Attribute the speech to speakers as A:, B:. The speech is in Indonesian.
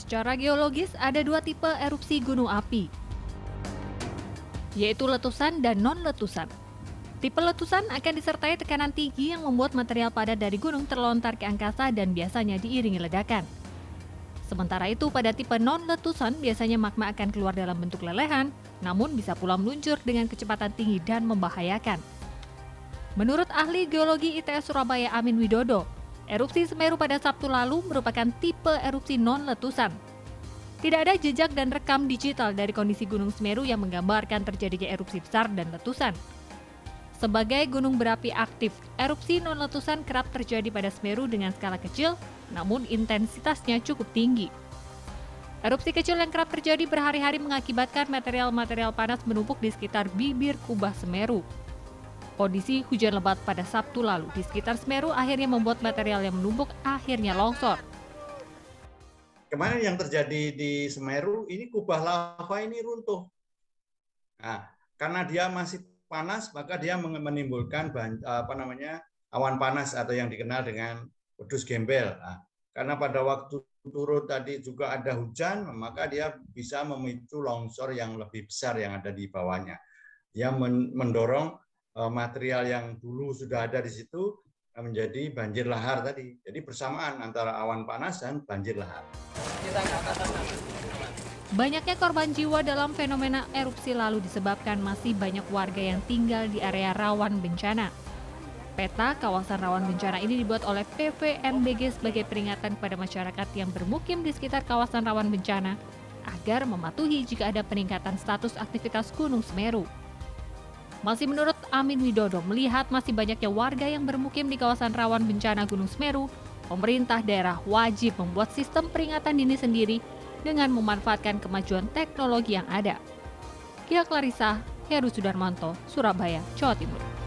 A: Secara geologis, ada dua tipe erupsi gunung api, yaitu letusan dan non-letusan. Tipe letusan akan disertai tekanan tinggi yang membuat material padat dari gunung terlontar ke angkasa dan biasanya diiringi ledakan. Sementara itu, pada tipe non-letusan biasanya magma akan keluar dalam bentuk lelehan, namun bisa pula meluncur dengan kecepatan tinggi dan membahayakan. Menurut ahli geologi ITS Surabaya Amin Widodo, Erupsi Semeru pada Sabtu lalu merupakan tipe erupsi non-letusan. Tidak ada jejak dan rekam digital dari kondisi Gunung Semeru yang menggambarkan terjadinya erupsi besar dan letusan. Sebagai gunung berapi aktif, erupsi non-letusan kerap terjadi pada Semeru dengan skala kecil, namun intensitasnya cukup tinggi. Erupsi kecil yang kerap terjadi berhari-hari mengakibatkan material-material panas menumpuk di sekitar bibir kubah Semeru. Kondisi hujan lebat pada Sabtu lalu di sekitar Semeru akhirnya membuat material yang menumpuk akhirnya longsor.
B: Kemarin yang terjadi di Semeru, ini kubah lava ini runtuh. Nah, karena dia masih panas, maka dia menimbulkan apa namanya awan panas atau yang dikenal dengan pedus gembel. Nah, karena pada waktu turun tadi juga ada hujan, maka dia bisa memicu longsor yang lebih besar yang ada di bawahnya. Yang mendorong material yang dulu sudah ada di situ eh, menjadi banjir lahar tadi. Jadi bersamaan antara awan panas dan banjir lahar.
A: Banyaknya korban jiwa dalam fenomena erupsi lalu disebabkan masih banyak warga yang tinggal di area rawan bencana. Peta kawasan rawan bencana ini dibuat oleh PVMBG sebagai peringatan kepada masyarakat yang bermukim di sekitar kawasan rawan bencana agar mematuhi jika ada peningkatan status aktivitas Gunung Semeru. Masih menurut Amin Widodo, melihat masih banyaknya warga yang bermukim di kawasan rawan bencana Gunung Semeru, pemerintah daerah wajib membuat sistem peringatan dini sendiri dengan memanfaatkan kemajuan teknologi yang ada. Kia Clarissa, Heru Sudarmanto, Surabaya, Jawa Timur.